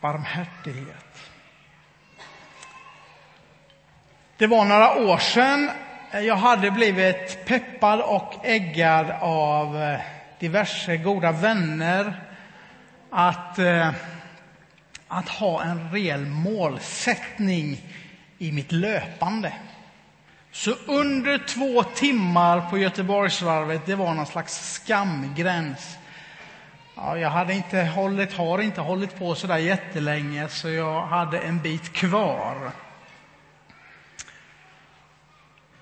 barmhärtighet. Det var några år sedan jag hade blivit peppad och äggad av eh, diverse goda vänner att, eh, att ha en rejäl målsättning i mitt löpande. Så under två timmar på Göteborgsvarvet, det var någon slags skamgräns. Ja, jag hade inte hållit, har inte hållit på så där jättelänge, så jag hade en bit kvar.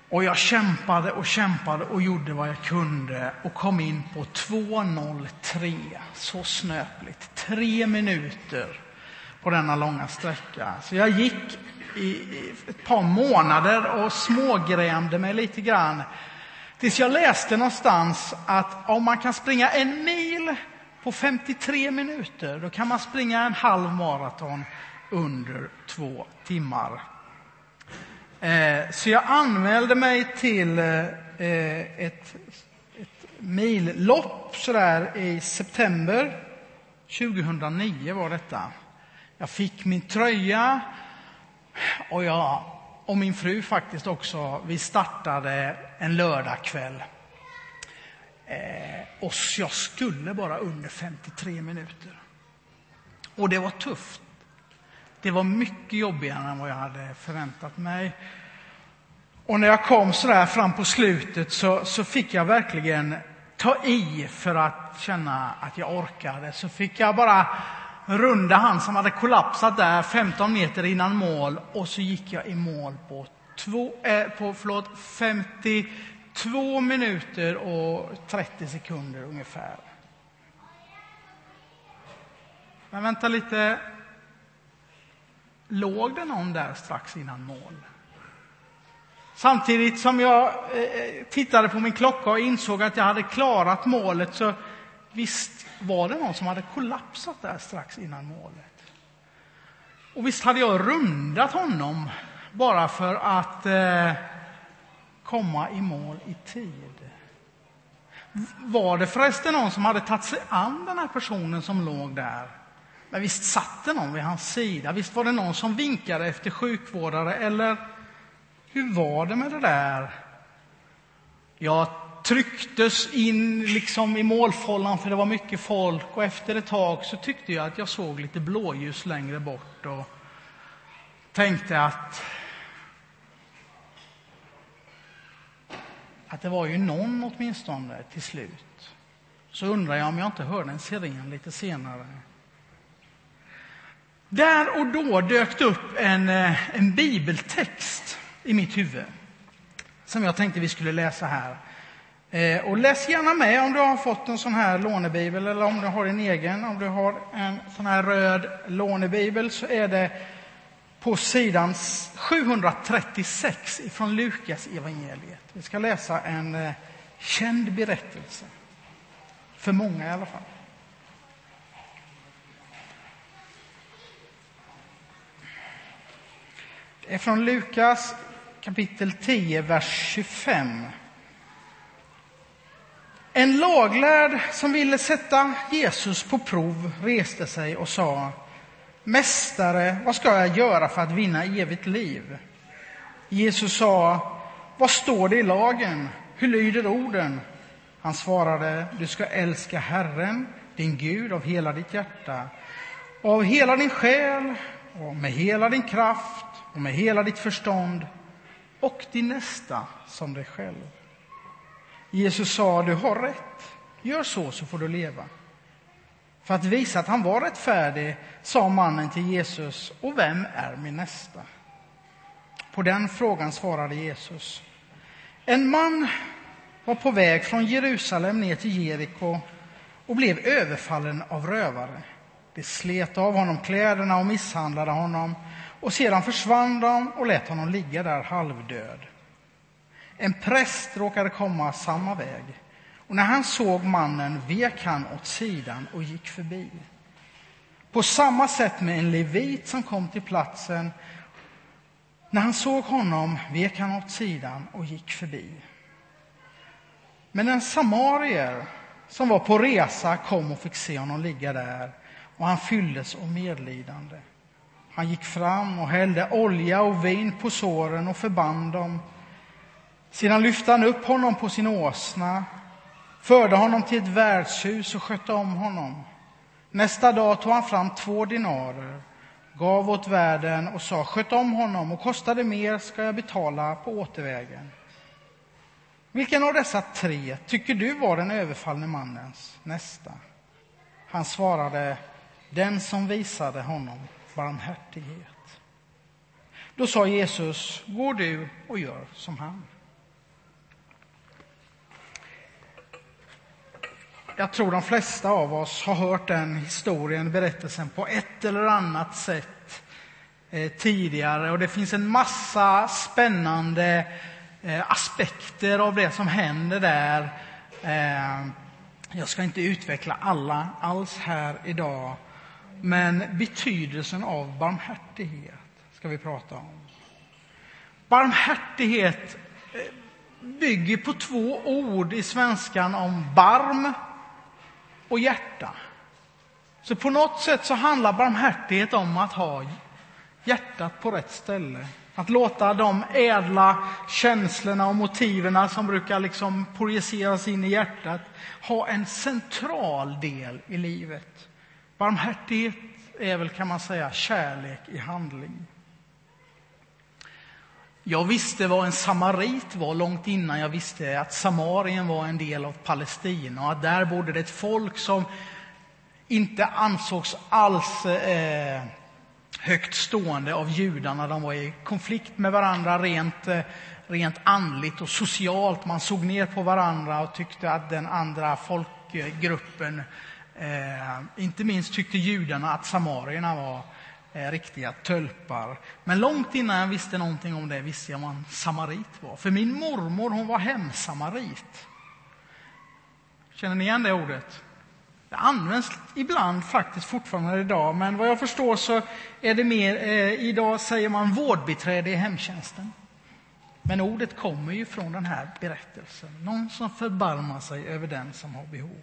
Och jag kämpade och kämpade och gjorde vad jag kunde och kom in på 2.03. Så snöpligt. Tre minuter på denna långa sträcka. Så jag gick i ett par månader och smågrämde mig lite grann. Tills jag läste någonstans att om man kan springa en mil på 53 minuter, då kan man springa en halv maraton under två timmar. Eh, så jag anmälde mig till eh, ett, ett millopp sådär i september 2009 var detta. Jag fick min tröja och jag och min fru faktiskt också. Vi startade en lördagkväll. Eh, och jag skulle bara under 53 minuter. Och det var tufft. Det var mycket jobbigare än vad jag hade förväntat mig. Och när jag kom så där fram på slutet så, så fick jag verkligen ta i för att känna att jag orkade. Så fick jag bara runda han som hade kollapsat där 15 meter innan mål och så gick jag i mål på, två, eh, på förlåt, Två minuter och 30 sekunder ungefär. Men vänta lite, låg det någon där strax innan mål? Samtidigt som jag eh, eh, tittade på min klocka och insåg att jag hade klarat målet så visst var det någon som hade kollapsat där strax innan målet. Och visst hade jag rundat honom bara för att eh, komma i mål i tid. Var det förresten någon som hade tagit sig an den här personen som låg där? Men visst satt det någon vid hans sida? Visst var det någon som vinkade efter sjukvårdare? Eller hur var det med det där? Jag trycktes in liksom i målfållan för det var mycket folk och efter ett tag så tyckte jag att jag såg lite blåljus längre bort och tänkte att att det var ju någon åtminstone till slut. Så undrar jag om jag inte hörde en siren lite senare. Där och då dök det upp en, eh, en bibeltext i mitt huvud som jag tänkte vi skulle läsa här. Eh, och läs gärna med om du har fått en sån här lånebibel eller om du har en egen. Om du har en sån här röd lånebibel så är det på sidan 736 från Lukas evangeliet. Vi ska läsa en eh, känd berättelse. För många i alla fall. Det är från Lukas kapitel 10, vers 25. En laglärd som ville sätta Jesus på prov reste sig och sa Mästare, vad ska jag göra för att vinna evigt liv? Jesus sa, vad står det i lagen? Hur lyder orden? Han svarade, du ska älska Herren, din Gud, av hela ditt hjärta av hela din själ och med hela din kraft och med hela ditt förstånd och din nästa som dig själv. Jesus sa, du har rätt. Gör så, så får du leva. För att visa att han var rättfärdig sa mannen till Jesus, och vem är min nästa? På den frågan svarade Jesus, en man var på väg från Jerusalem ner till Jeriko och blev överfallen av rövare. De slet av honom kläderna och misshandlade honom och sedan försvann de och lät honom ligga där halvdöd. En präst råkade komma samma väg. Och när han såg mannen vek han åt sidan och gick förbi. På samma sätt med en levit som kom till platsen. När han såg honom vek han åt sidan och gick förbi. Men en samarier som var på resa kom och fick se honom ligga där. och han fylldes av medlidande. Han gick fram och hällde olja och vin på såren och förband dem. Sedan lyfte han upp honom på sin åsna, förde honom till ett värdshus och skötte om honom. Nästa dag tog han fram två dinarer, gav åt värden och sa sköt om honom och kostar det mer ska jag betala på återvägen. Vilken av dessa tre tycker du var den överfallne mannens nästa? Han svarade, den som visade honom barmhärtighet. Då sa Jesus, gå du och gör som han. Jag tror de flesta av oss har hört den historien, berättelsen, på ett eller annat sätt eh, tidigare. Och det finns en massa spännande eh, aspekter av det som händer där. Eh, jag ska inte utveckla alla alls här idag. Men betydelsen av barmhärtighet ska vi prata om. Barmhärtighet eh, bygger på två ord i svenskan om barm och hjärta. Så på något sätt så handlar barmhärtighet om att ha hjärtat på rätt ställe. Att låta de ädla känslorna och motiven som brukar liksom projiceras in i hjärtat ha en central del i livet. Barmhärtighet är väl, kan man säga, kärlek i handling. Jag visste vad en samarit var långt innan jag visste att Samarien var en del av Palestina och att där bodde det ett folk som inte ansågs alls eh, högt stående av judarna. De var i konflikt med varandra rent, eh, rent andligt och socialt. Man såg ner på varandra och tyckte att den andra folkgruppen Eh, inte minst tyckte judarna att samarierna var eh, Eh, riktiga tölpar. Men långt innan jag visste någonting om det visste jag vad en samarit var. För min mormor hon var hemsamarit. Känner ni igen det ordet? Det används ibland faktiskt fortfarande idag, men vad jag förstår så är det mer, eh, idag säger man vårdbiträde i hemtjänsten. Men ordet kommer ju från den här berättelsen. Någon som förbarmar sig över den som har behov.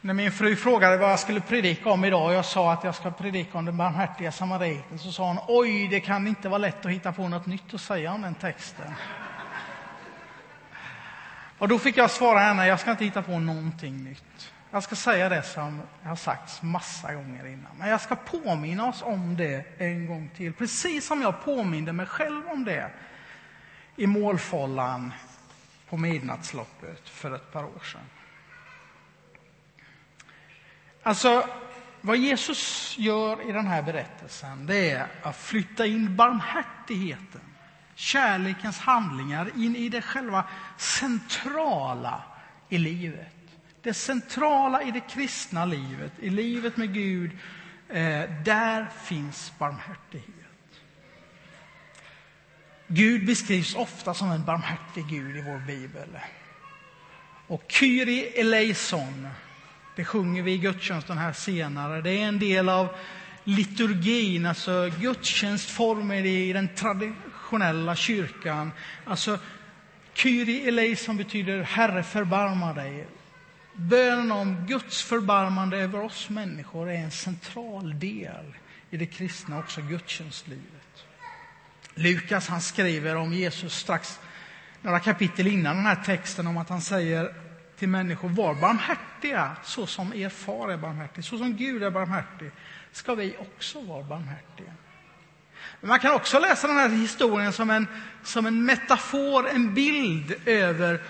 När min fru frågade vad jag skulle predika om idag och jag sa att jag ska predika om den barmhärtiga samariten så sa hon oj, det kan inte vara lätt att hitta på något nytt att säga om den texten. Och då fick jag svara henne, jag ska inte hitta på någonting nytt. Jag ska säga det som har sagts massa gånger innan. Men jag ska påminna oss om det en gång till. Precis som jag påminde mig själv om det i målfållan på midnattsloppet för ett par år sedan. Alltså, vad Jesus gör i den här berättelsen, det är att flytta in barmhärtigheten, kärlekens handlingar, in i det själva centrala i livet. Det centrala i det kristna livet, i livet med Gud, eh, där finns barmhärtighet. Gud beskrivs ofta som en barmhärtig Gud i vår bibel. Och Kyrie eleison, det sjunger vi i gudstjänsten här senare. Det är en del av liturgin, alltså gudstjänstformer i den traditionella kyrkan. Alltså Kyrie eleison betyder Herre förbarma dig. Bönen om Guds förbarmande över oss människor är en central del i det kristna, också gudstjänstlivet. Lukas han skriver om Jesus strax några kapitel innan den här texten om att han säger till människor, var barmhärtiga så som er far är barmhärtig, så som Gud är barmhärtig, ska vi också vara barmhärtiga. Man kan också läsa den här historien som en, som en metafor, en bild över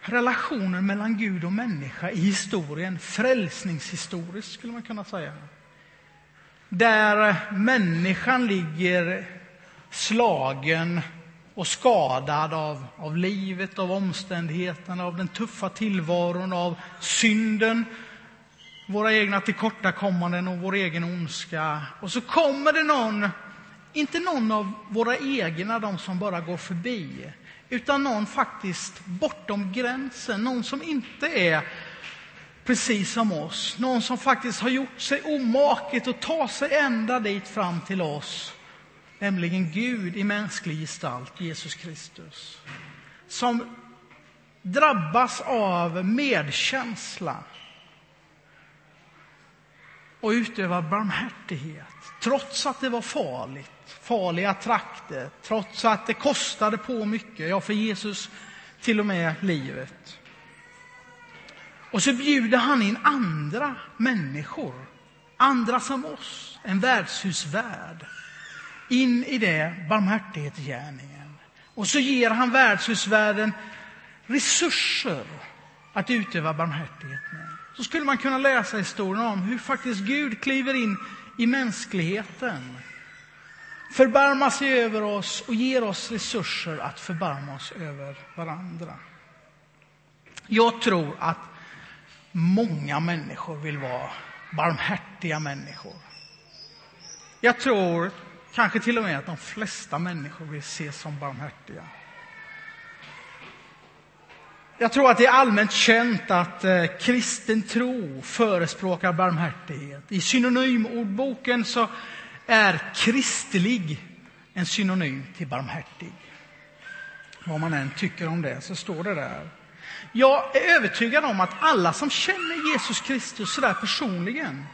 relationen mellan Gud och människa i historien, frälsningshistoriskt skulle man kunna säga. Där människan ligger slagen och skadad av, av livet, av omständigheterna, av den tuffa tillvaron, av synden, våra egna tillkortakommanden och vår egen ondska. Och så kommer det någon, inte någon av våra egna, de som bara går förbi, utan någon faktiskt bortom gränsen, någon som inte är precis som oss. Någon som faktiskt har gjort sig omaket att ta sig ända dit fram till oss nämligen Gud i mänsklig gestalt, Jesus Kristus, som drabbas av medkänsla och utövar barmhärtighet. Trots att det var farligt, farliga trakter, trots att det kostade på mycket, ja för Jesus till och med livet. Och så bjuder han in andra människor, andra som oss, en värdshusvärd, in i det barmhärtighetsgärningen. Och så ger han värdshusvärden resurser att utöva barmhärtighet med. Så skulle man kunna läsa historien om hur faktiskt Gud kliver in i mänskligheten, förbarmar sig över oss och ger oss resurser att förbarma oss över varandra. Jag tror att många människor vill vara barmhärtiga människor. Jag tror kanske till och med att de flesta människor vill ses som barmhärtiga. Jag tror att det är allmänt känt att eh, kristen tro förespråkar barmhärtighet. I synonymordboken så är kristlig en synonym till barmhärtig. Vad man än tycker om det så står det där. Jag är övertygad om att alla som känner Jesus Kristus sådär personligen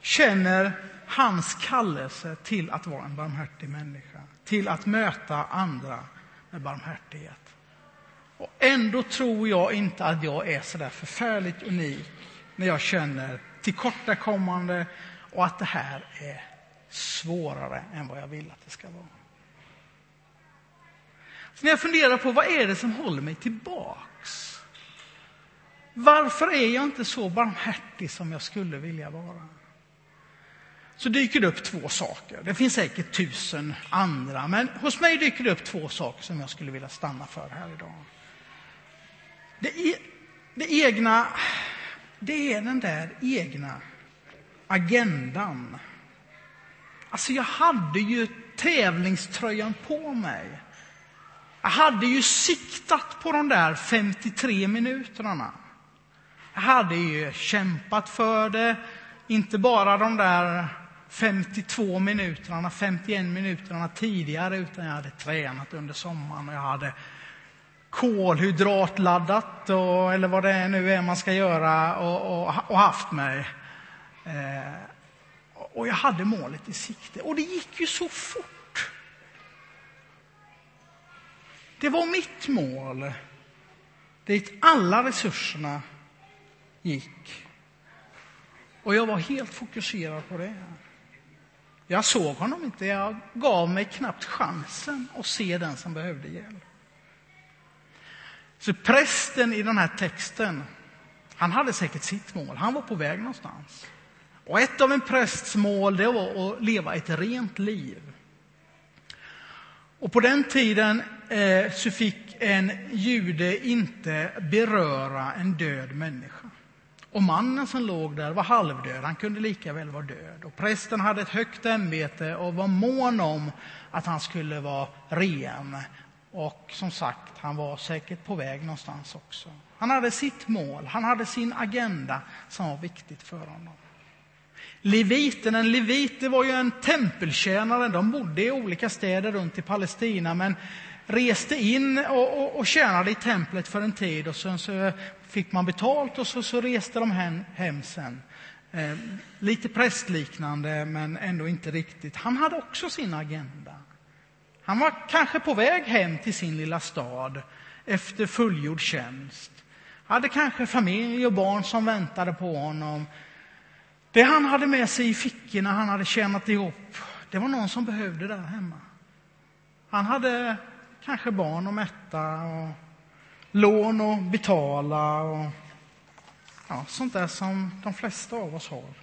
känner hans kallelse till att vara en barmhärtig människa, till att möta andra med barmhärtighet. Och ändå tror jag inte att jag är så där förfärligt unik när jag känner tillkortakommande och att det här är svårare än vad jag vill att det ska vara. Så när jag funderar på vad är det som håller mig tillbaks? Varför är jag inte så barmhärtig som jag skulle vilja vara? Så dyker det upp två saker. Det finns säkert tusen andra, men hos mig dyker det upp två saker som jag skulle vilja stanna för här idag. Det, e, det egna, det är den där egna agendan. Alltså, jag hade ju tävlingströjan på mig. Jag hade ju siktat på de där 53 minuterna. Jag hade ju kämpat för det, inte bara de där 52 minuterna, 51 minuterna tidigare, utan jag hade tränat under sommaren och jag hade kolhydratladdat, och, eller vad det nu är man ska göra, och, och, och haft mig. Eh, och jag hade målet i sikte. Och det gick ju så fort. Det var mitt mål, dit alla resurserna gick. Och jag var helt fokuserad på det. Jag såg honom inte, jag gav mig knappt chansen att se den som behövde hjälp. Så prästen i den här texten, han hade säkert sitt mål. Han var på väg någonstans. Och ett av en prästs mål det var att leva ett rent liv. Och på den tiden eh, så fick en jude inte beröra en död människa. Och mannen som låg där var halvdöd, han kunde lika väl vara död. Och prästen hade ett högt ämbete och var mån om att han skulle vara ren och som sagt, han var säkert på väg någonstans också. Han hade sitt mål, han hade sin agenda som var viktigt för honom. Leviten, en levit var ju en tempeltjänare. De bodde i olika städer runt i Palestina men reste in och, och, och tjänade i templet för en tid och sen så fick man betalt och så, så reste de hem, hem sen. Eh, lite prästliknande men ändå inte riktigt. Han hade också sin agenda. Han var kanske på väg hem till sin lilla stad efter fullgjord tjänst. Hade kanske familj och barn som väntade på honom. Det han hade med sig i fickorna han hade tjänat ihop, det var någon som behövde där hemma. Han hade kanske barn att mätta och lån att betala och ja, sånt där som de flesta av oss har.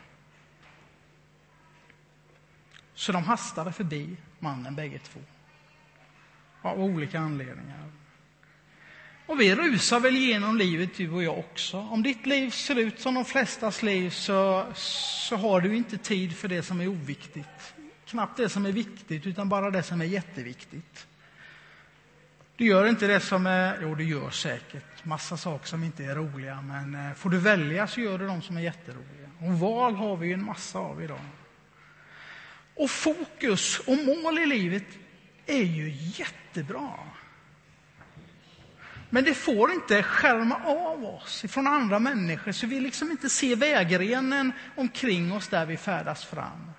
Så de hastade förbi mannen bägge två av olika anledningar. Och vi rusar väl igenom livet, du och jag också. Om ditt liv ser ut som de flestas liv så, så har du inte tid för det som är oviktigt. Knappt det som är viktigt, utan bara det som är jätteviktigt. Du gör inte det som är... Jo, du gör säkert massa saker som inte är roliga, men eh, får du välja så gör du de som är jätteroliga. Och val har vi ju en massa av idag. Och fokus och mål i livet är ju jättebra. Men det får inte skärma av oss från andra människor så vi liksom inte ser vägrenen omkring oss där vi färdas fram.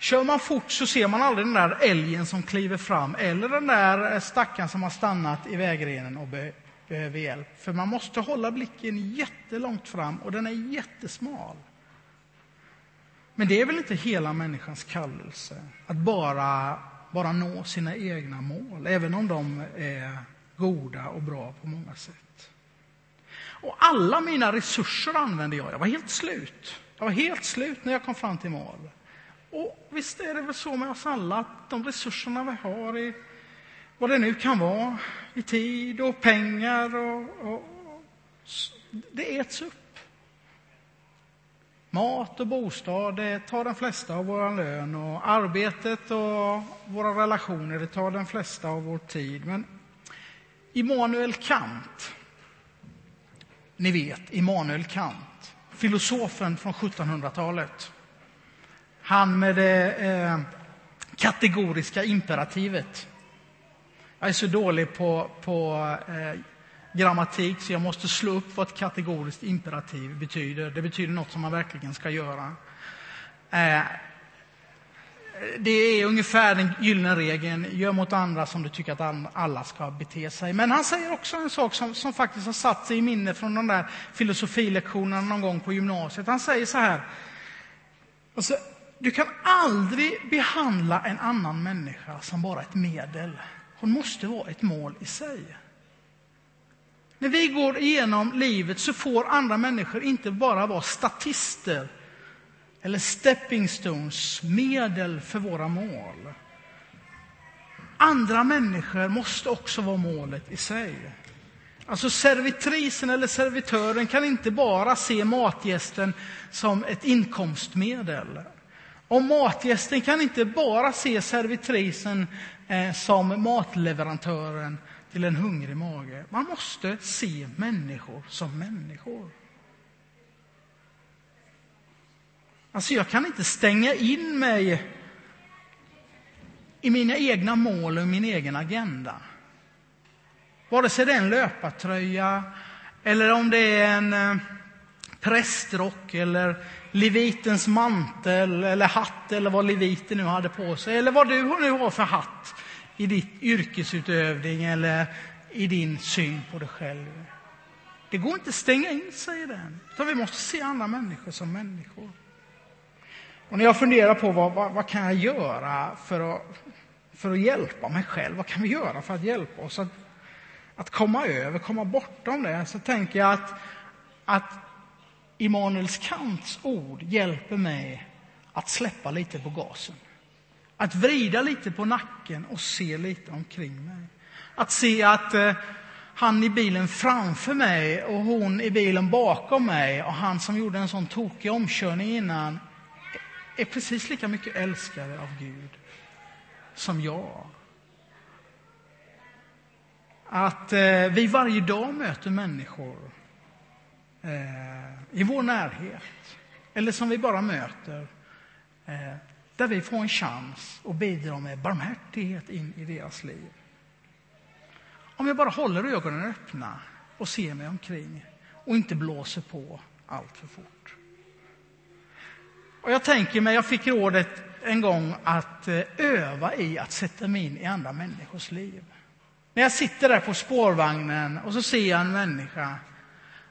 Kör man fort så ser man aldrig den där älgen som kliver fram eller den där eh, stackaren som har stannat i vägrenen och be behöver hjälp. För man måste hålla blicken jättelångt fram och den är jättesmal. Men det är väl inte hela människans kallelse att bara, bara nå sina egna mål, även om de är goda och bra på många sätt. Och alla mina resurser använde jag. Jag var helt slut. Jag var helt slut när jag kom fram till mål. Och visst är det väl så med oss alla att de resurserna vi har, i, vad det nu kan vara, i tid och pengar, och, och det äts upp. Mat och bostad det tar den flesta av vår lön och arbetet och våra relationer det tar den flesta av vår tid. Men Immanuel Kant, ni vet Immanuel Kant, filosofen från 1700-talet. Han med det eh, kategoriska imperativet. Jag är så dålig på, på eh, grammatik så jag måste slå upp vad ett kategoriskt imperativ betyder. Det betyder något som man verkligen ska göra. Eh, det är ungefär den gyllene regeln, gör mot andra som du tycker att alla ska bete sig. Men han säger också en sak som, som faktiskt har satt sig i minne från de där filosofilektionerna någon gång på gymnasiet. Han säger så här, alltså, du kan aldrig behandla en annan människa som bara ett medel. Hon måste vara ett mål i sig. När vi går igenom livet så får andra människor inte bara vara statister eller stepping stones, medel för våra mål. Andra människor måste också vara målet i sig. Alltså servitrisen eller servitören kan inte bara se matgästen som ett inkomstmedel. Och matgästen kan inte bara se servitrisen eh, som matleverantören till en hungrig mage. Man måste se människor som människor. Alltså jag kan inte stänga in mig i mina egna mål och min egen agenda. Vare sig det är en löpartröja eller om det är en eh, prästrock eller levitens mantel eller hatt eller vad leviten nu hade på sig eller vad du nu har för hatt i ditt yrkesutövning eller i din syn på dig själv. Det går inte att stänga in sig i den, utan vi måste se andra människor som människor. Och när jag funderar på vad, vad, vad kan jag göra för att, för att hjälpa mig själv, vad kan vi göra för att hjälpa oss att, att komma över, komma bortom det, så tänker jag att, att Immanuels Kants ord hjälper mig att släppa lite på gasen. Att vrida lite på nacken och se lite omkring mig. Att se att eh, han i bilen framför mig och hon i bilen bakom mig och han som gjorde en sån tokig omkörning innan är precis lika mycket älskade av Gud som jag. Att eh, vi varje dag möter människor eh, i vår närhet, eller som vi bara möter, eh, där vi får en chans att bidra med barmhärtighet in i deras liv. Om jag bara håller ögonen öppna och ser mig omkring och inte blåser på allt för fort. Och jag tänker mig, jag fick rådet en gång att eh, öva i att sätta mig in i andra människors liv. När jag sitter där på spårvagnen och så ser jag en människa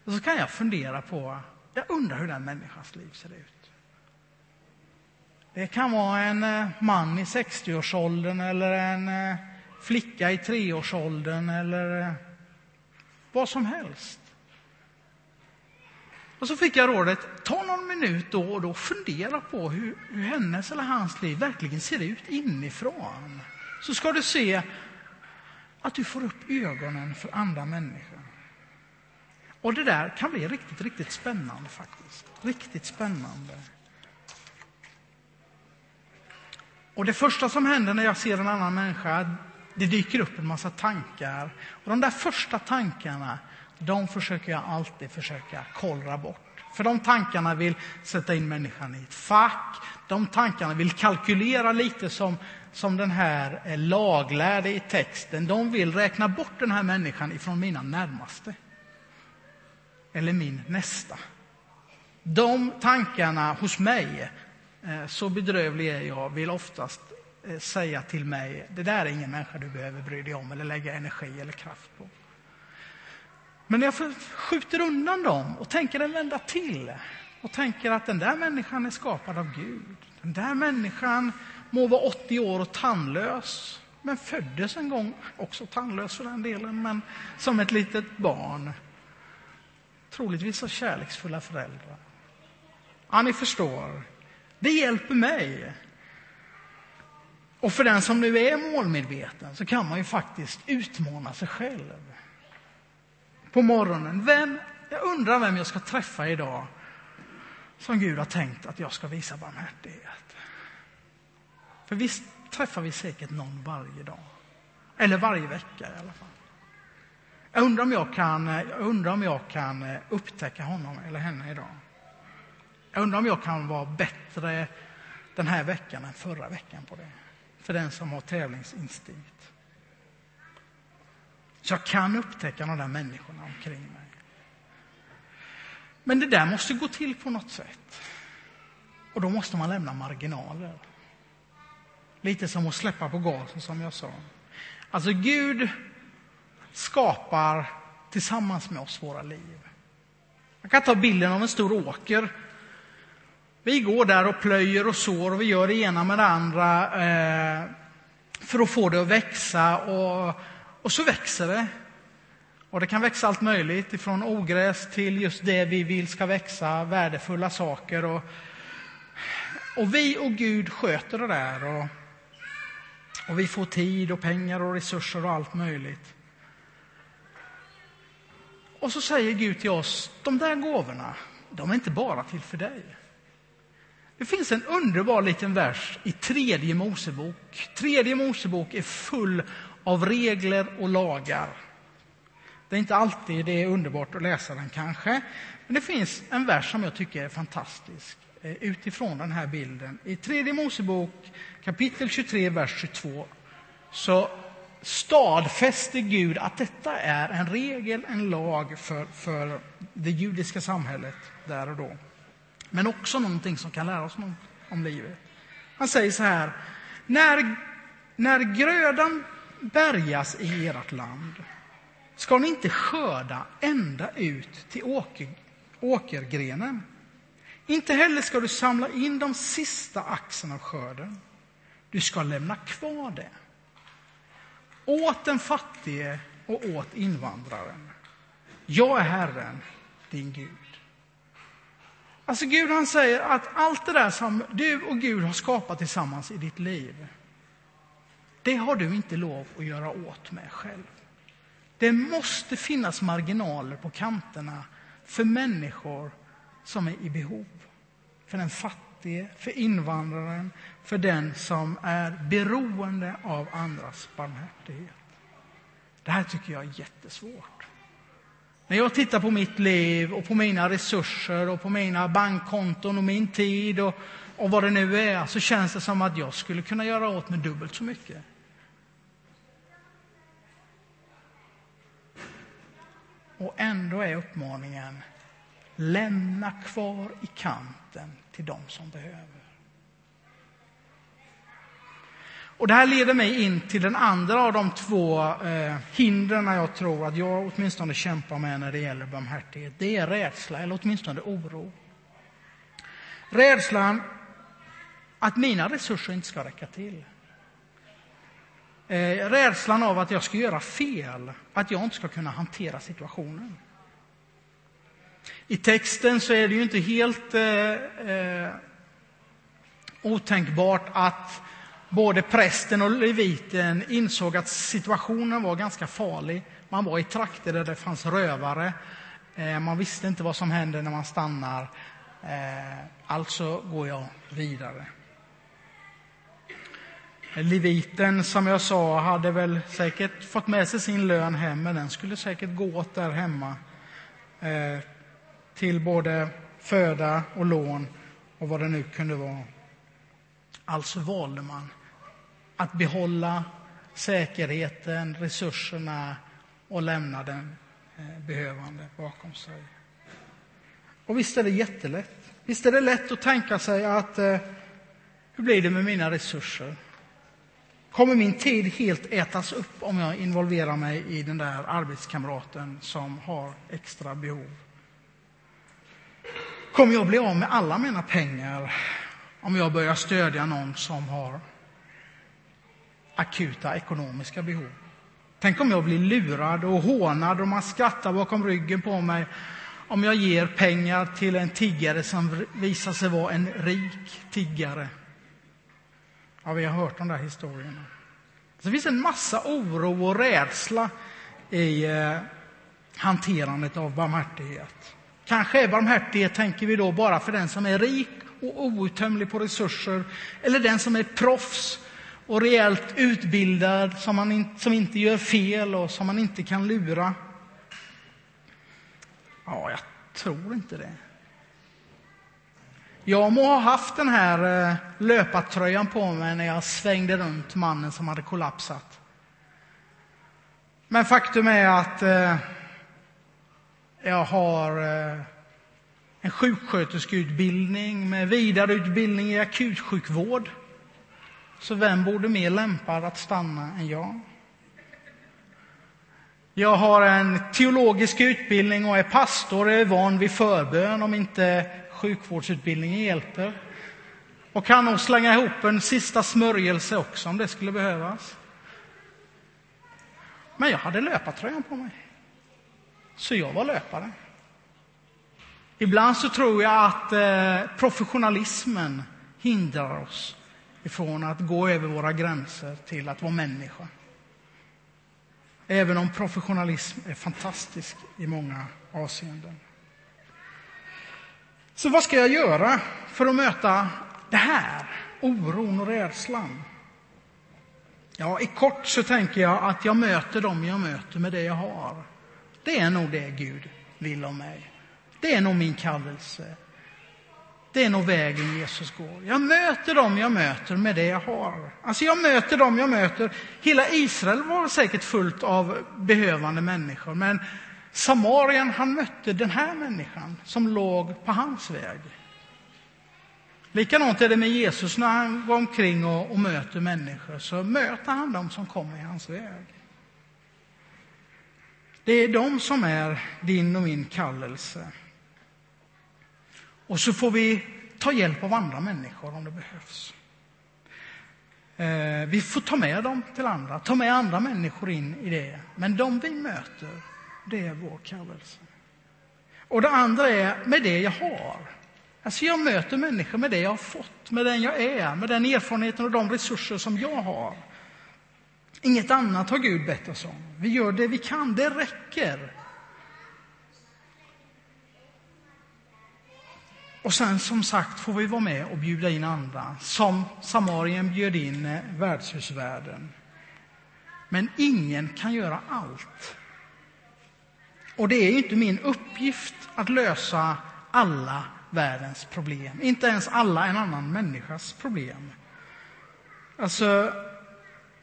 och så kan jag fundera på, jag undrar hur den människans liv ser ut. Det kan vara en eh, man i 60-årsåldern eller en eh, flicka i 3-årsåldern eller eh, vad som helst. Och så fick jag rådet, ta någon minut då och då och fundera på hur, hur hennes eller hans liv verkligen ser ut inifrån. Så ska du se att du får upp ögonen för andra människor. Och det där kan bli riktigt, riktigt spännande faktiskt. Riktigt spännande. Och det första som händer när jag ser en annan människa, det dyker upp en massa tankar. Och de där första tankarna, de försöker jag alltid försöka kollra bort. För de tankarna vill sätta in människan i ett fack. De tankarna vill kalkylera lite som, som den här eh, laglärde i texten, de vill räkna bort den här människan ifrån mina närmaste. Eller min nästa. De tankarna hos mig, eh, så bedrövlig är jag, vill oftast eh, säga till mig, det där är ingen människa du behöver bry dig om eller lägga energi eller kraft på. Men jag skjuter undan dem och tänker en vända till och tänker att den där människan är skapad av Gud. Den där människan må vara 80 år och tandlös, men föddes en gång, också tandlös för den delen, men som ett litet barn. Troligtvis av kärleksfulla föräldrar. Ja, ni förstår. Det hjälper mig. Och för den som nu är målmedveten så kan man ju faktiskt utmana sig själv. På morgonen. Vem, jag undrar vem jag ska träffa idag som Gud har tänkt att jag ska visa barmhärtighet. För visst träffar vi säkert någon varje dag. Eller varje vecka i alla fall. Jag undrar om jag kan, jag undrar om jag kan eh, upptäcka honom eller henne idag. Jag undrar om jag kan vara bättre den här veckan än förra veckan på det. För den som har tävlingsinstinkt. Så jag kan upptäcka de där människorna omkring mig. Men det där måste gå till på något sätt. Och då måste man lämna marginaler. Lite som att släppa på gasen, som jag sa. Alltså, Gud skapar tillsammans med oss våra liv. Man kan ta bilden av en stor åker. Vi går där och plöjer och sår och vi gör det ena med det andra eh, för att få det att växa. Och, och så växer det. Och det kan växa allt möjligt, ifrån ogräs till just det vi vill ska växa, värdefulla saker. Och, och vi och Gud sköter det där. Och, och vi får tid och pengar och resurser och allt möjligt. Och så säger Gud till oss, de där gåvorna, de är inte bara till för dig. Det finns en underbar liten vers i tredje Mosebok. Tredje Mosebok är full av regler och lagar. Det är inte alltid det är underbart att läsa den kanske, men det finns en vers som jag tycker är fantastisk eh, utifrån den här bilden. I tredje Mosebok kapitel 23, vers 22 så stadfäster Gud att detta är en regel, en lag för, för det judiska samhället där och då. Men också någonting som kan lära oss något om livet. Han säger så här, när, när grödan bärgas i ert land ska ni inte skörda ända ut till åker, åkergrenen. Inte heller ska du samla in de sista axen av skörden. Du ska lämna kvar det. Åt den fattige och åt invandraren. Jag är Herren, din Gud. Alltså Gud han säger att allt det där som du och Gud har skapat tillsammans i ditt liv, det har du inte lov att göra åt med själv. Det måste finnas marginaler på kanterna för människor som är i behov. För den fattige, för invandraren, för den som är beroende av andras barmhärtighet. Det här tycker jag är jättesvårt. När jag tittar på mitt liv och på mina resurser och på mina bankkonton och min tid och, och vad det nu är så känns det som att jag skulle kunna göra åt mig dubbelt så mycket. Och ändå är uppmaningen lämna kvar i kanten till dem som behöver. Och Det här leder mig in till den andra av de två eh, hindren jag tror att jag åtminstone kämpar med när det gäller barmhärtighet. Det är rädsla, eller åtminstone oro. Rädslan att mina resurser inte ska räcka till. Eh, rädslan av att jag ska göra fel, att jag inte ska kunna hantera situationen. I texten så är det ju inte helt eh, eh, otänkbart att både prästen och leviten insåg att situationen var ganska farlig. Man var i trakter där det fanns rövare. Eh, man visste inte vad som händer när man stannar. Eh, alltså går jag vidare. Leviten, som jag sa, hade väl säkert fått med sig sin lön hem, men den skulle säkert gå åt där hemma eh, till både föda och lån och vad det nu kunde vara. Alltså valde man att behålla säkerheten, resurserna och lämna den eh, behövande bakom sig. Och visst är det jättelätt. Visst är det lätt att tänka sig att eh, hur blir det med mina resurser? Kommer min tid helt ätas upp om jag involverar mig i den där arbetskamraten som har extra behov? Kommer jag bli av med alla mina pengar om jag börjar stödja någon som har akuta ekonomiska behov? Tänk om jag blir lurad och hånad och man skrattar bakom ryggen på mig om jag ger pengar till en tiggare som visar sig vara en rik tiggare. Ja, vi har hört de där historierna. Det finns en massa oro och rädsla i eh, hanterandet av barmhärtighet. Kanske är barmhärtighet, tänker vi då, bara för den som är rik och outtömlig på resurser eller den som är proffs och rejält utbildad, som, man in, som inte gör fel och som man inte kan lura. Ja, jag tror inte det. Jag må ha haft den här eh, löpartröjan på mig när jag svängde runt mannen som hade kollapsat. Men faktum är att eh, jag har eh, en sjuksköterskeutbildning med vidareutbildning i akutsjukvård. Så vem borde mer lämpad att stanna än jag? Jag har en teologisk utbildning och är pastor och är van vid förbön om inte sjukvårdsutbildningen hjälper. Och kan nog slänga ihop en sista smörjelse också om det skulle behövas. Men jag hade löpartröjan på mig. Så jag var löpare. Ibland så tror jag att eh, professionalismen hindrar oss ifrån att gå över våra gränser till att vara människa. Även om professionalism är fantastisk i många avseenden. Så vad ska jag göra för att möta det här, oron och rädslan? Ja, i kort så tänker jag att jag möter dem jag möter med det jag har. Det är nog det Gud vill om mig. Det är nog min kallelse. Det är nog vägen Jesus går. Jag möter dem jag möter med det jag har. Alltså jag möter dem jag möter. Hela Israel var säkert fullt av behövande människor, men Samarien, han mötte den här människan som låg på hans väg. Likadant är det med Jesus när han går omkring och, och möter människor, så möter han dem som kommer i hans väg. Det är de som är din och min kallelse. Och så får vi ta hjälp av andra människor om det behövs. Eh, vi får ta med dem till andra, ta med andra människor in i det. Men de vi möter, det är vår kallelse. Och det andra är med det jag har. Alltså jag möter människor med det jag har fått, med den jag är, med den erfarenheten och de resurser som jag har. Inget annat har Gud bett oss om. Vi gör det vi kan, det räcker. Och sen som sagt får vi vara med och bjuda in andra, som Samarien bjöd in eh, värdshusvärden. Men ingen kan göra allt. Och det är inte min uppgift att lösa alla världens problem, inte ens alla en annan människas problem. Alltså,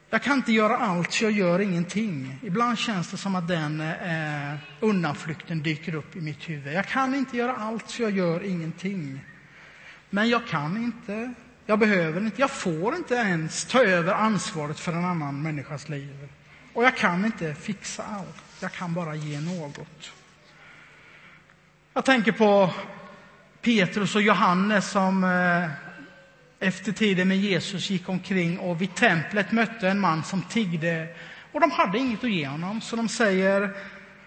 jag kan inte göra allt, så jag gör ingenting. Ibland känns det som att den eh, undanflykten dyker upp i mitt huvud. Jag kan inte göra allt, så jag gör ingenting. Men jag kan inte, jag behöver inte, jag får inte ens ta över ansvaret för en annan människas liv. Och jag kan inte fixa allt, jag kan bara ge något. Jag tänker på Petrus och Johannes som eh, efter tiden med Jesus gick omkring och vid templet mötte en man som tiggde. Och de hade inget att ge honom, så de säger,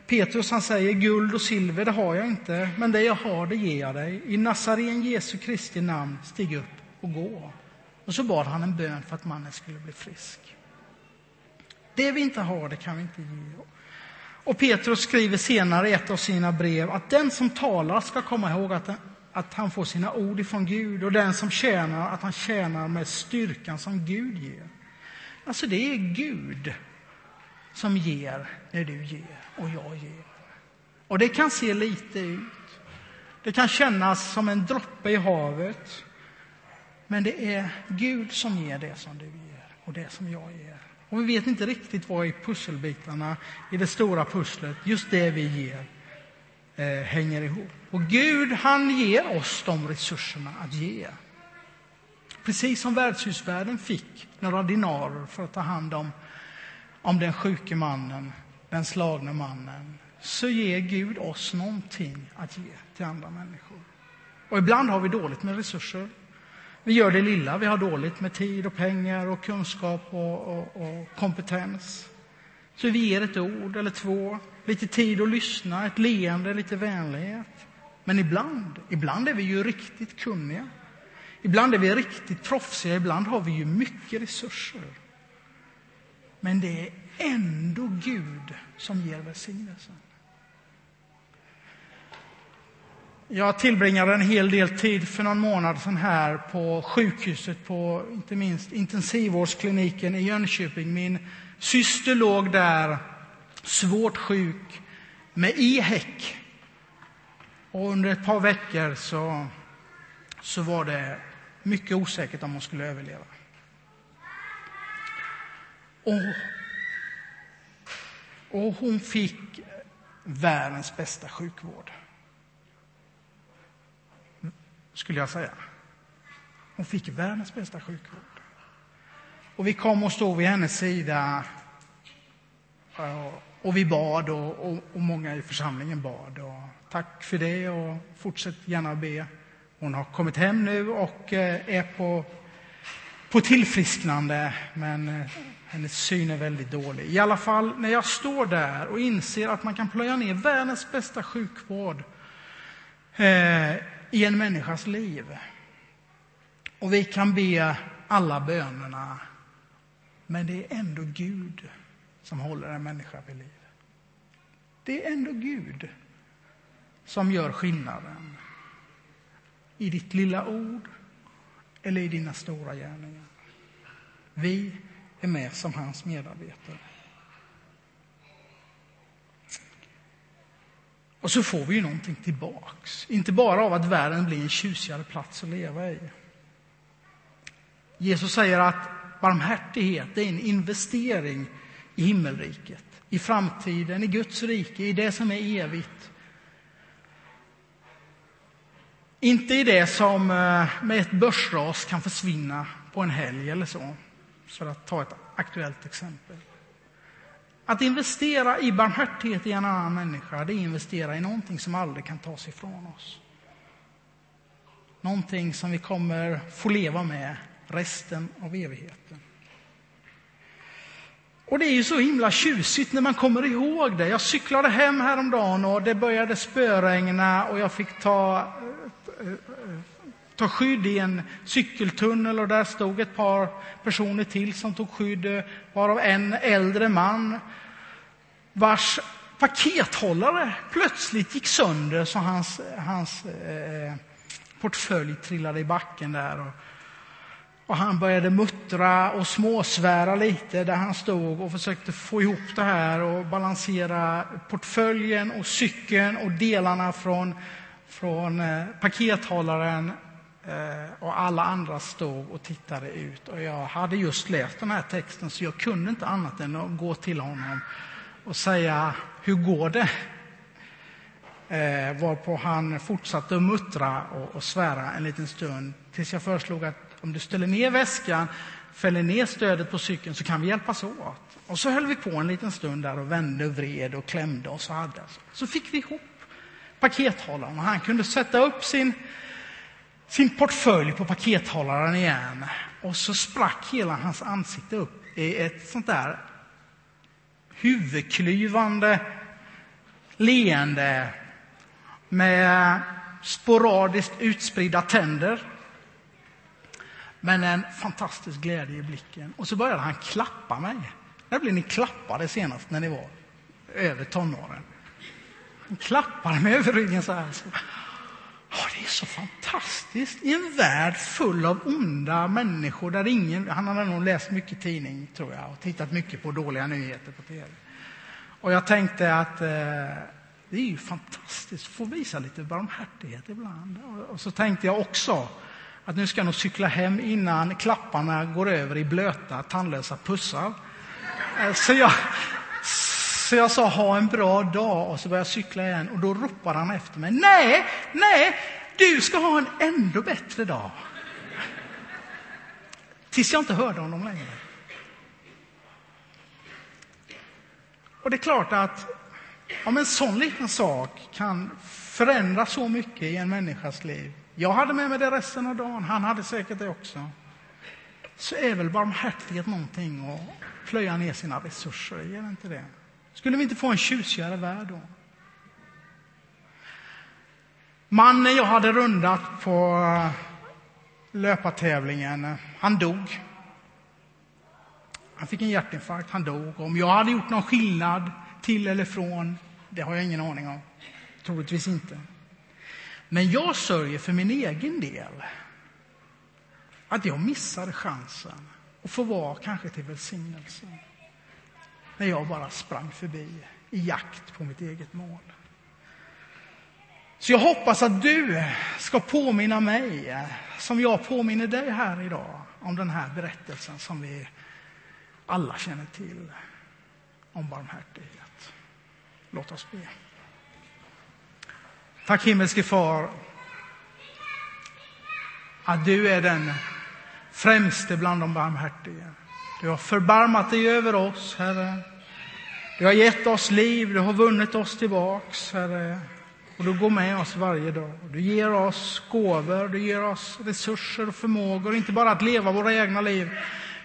Petrus han säger, guld och silver det har jag inte, men det jag har det ger jag dig. I Nazaren Jesu Kristi namn, stig upp och gå. Och så bad han en bön för att mannen skulle bli frisk. Det vi inte har, det kan vi inte ge. Och Petrus skriver senare i ett av sina brev att den som talar ska komma ihåg att att han får sina ord ifrån Gud och den som tjänar, att han tjänar med styrkan som Gud ger. Alltså det är Gud som ger när du ger och jag ger. Och det kan se lite ut. Det kan kännas som en droppe i havet. Men det är Gud som ger det som du ger. och det som jag ger. Och vi vet inte riktigt vad i pusselbitarna i det stora pusslet, just det vi ger, eh, hänger ihop. Och Gud, han ger oss de resurserna att ge. Precis som värdshusvärden fick några dinarer för att ta hand om, om den sjuke mannen, den slagne mannen, så ger Gud oss någonting att ge till andra människor. Och ibland har vi dåligt med resurser. Vi gör det lilla, vi har dåligt med tid och pengar och kunskap och, och, och kompetens. Så vi ger ett ord eller två, lite tid att lyssna, ett leende, lite vänlighet. Men ibland, ibland är vi ju riktigt kunniga. Ibland är vi riktigt proffsiga, ibland har vi ju mycket resurser. Men det är ändå Gud som ger välsignelsen. Jag tillbringade en hel del tid för någon månad sedan här på sjukhuset på inte minst intensivvårdskliniken i Jönköping. Min syster låg där svårt sjuk med ihäck. Och under ett par veckor så, så var det mycket osäkert om hon skulle överleva. Och, och hon fick världens bästa sjukvård skulle jag säga. Hon fick världens bästa sjukvård. Och vi kom och stod vid hennes sida och vi bad och, och, och många i församlingen bad. Och tack för det och fortsätt gärna be. Hon har kommit hem nu och eh, är på, på tillfrisknande, men eh, hennes syn är väldigt dålig. I alla fall, när jag står där och inser att man kan plöja ner världens bästa sjukvård eh, i en människas liv. Och vi kan be alla bönerna, men det är ändå Gud som håller en människa vid liv. Det är ändå Gud som gör skillnaden i ditt lilla ord eller i dina stora gärningar. Vi är med som hans medarbetare. Och så får vi ju någonting tillbaks. Inte bara av att världen blir en tjusigare plats att leva i. Jesus säger att barmhärtighet är en investering i himmelriket, i framtiden, i Guds rike, i det som är evigt. Inte i det som eh, med ett börsras kan försvinna på en helg eller så, för att ta ett aktuellt exempel. Att investera i barmhärtighet i en annan människa, det är att investera i någonting som aldrig kan tas ifrån oss. Någonting som vi kommer få leva med resten av evigheten. Och det är ju så himla tjusigt när man kommer ihåg det. Jag cyklade hem häromdagen och det började spöregna och jag fick ta, eh, ta skydd i en cykeltunnel och där stod ett par personer till som tog skydd, varav en äldre man vars pakethållare plötsligt gick sönder så hans, hans eh, eh portfölj trillade i backen där. Och, och han började muttra och småsvära lite där han stod och försökte få ihop det här och balansera portföljen och cykeln och delarna från, från eh, pakethållaren eh, och alla andra stod och tittade ut. Och jag hade just läst den här texten så jag kunde inte annat än att gå till honom och säga hur går det? Eh, varpå han fortsatte att muttra och, och svära en liten stund tills jag föreslog att om du ställer ner väskan, fäller ner stödet på cykeln så kan vi hjälpas åt. Och så höll vi på en liten stund där och vände och vred och klämde och så hade. Så fick vi ihop pakethållaren och han kunde sätta upp sin, sin portfölj på pakethållaren igen. Och så sprack hela hans ansikte upp i ett sånt där huvudklyvande leende med sporadiskt utspridda tänder. Men en fantastisk glädje i blicken. Och så började han klappa mig. När blev ni klappade senast när ni var över tonåren? Han klappade mig över ryggen så här. Oh, det är så fantastiskt i en värld full av onda människor där ingen... Han hade nog läst mycket tidning, tror jag, och tittat mycket på dåliga nyheter på tv. Och jag tänkte att eh, det är ju fantastiskt att få visa lite barmhärtighet ibland. Och, och så tänkte jag också att nu ska jag nog cykla hem innan klapparna går över i blöta, tandlösa pussar. Eh, så jag, så jag sa ha en bra dag och så började jag cykla igen och då ropade han efter mig. Nej, nej, du ska ha en ännu bättre dag. Tills jag inte hörde honom längre. Och det är klart att om en sån liten sak kan förändra så mycket i en människas liv. Jag hade med mig det resten av dagen, han hade säkert det också. Så är väl barmhärtighet någonting att plöja ner sina resurser i, är det inte det? Skulle vi inte få en tjusigare värld då? Mannen jag hade rundat på eh, löpartävlingen, han dog. Han fick en hjärtinfarkt, han dog. Om jag hade gjort någon skillnad till eller från, det har jag ingen aning om. Troligtvis inte. Men jag sörjer för min egen del. Att jag missade chansen att få vara kanske till välsignelse. När jag bara sprang förbi i jakt på mitt eget mål. Så jag hoppas att du ska påminna mig, som jag påminner dig här idag, om den här berättelsen som vi alla känner till om barmhärtighet. Låt oss be. Tack himmelske far att du är den främste bland de barmhärtiga. Du har förbarmat dig över oss, Herre. Du har gett oss liv, du har vunnit oss tillbaks, Herre. Och du går med oss varje dag. Du ger oss gåvor, du ger oss resurser och förmågor, inte bara att leva våra egna liv,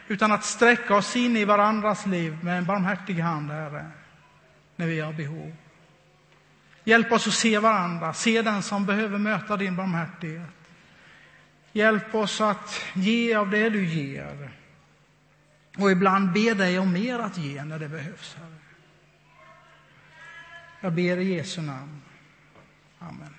utan att sträcka oss in i varandras liv med en barmhärtig hand, Herre, när vi har behov. Hjälp oss att se varandra, se den som behöver möta din barmhärtighet. Hjälp oss att ge av det du ger och ibland be dig om mer att ge när det behövs, Herre. Jag ber i Jesu namn. Amen.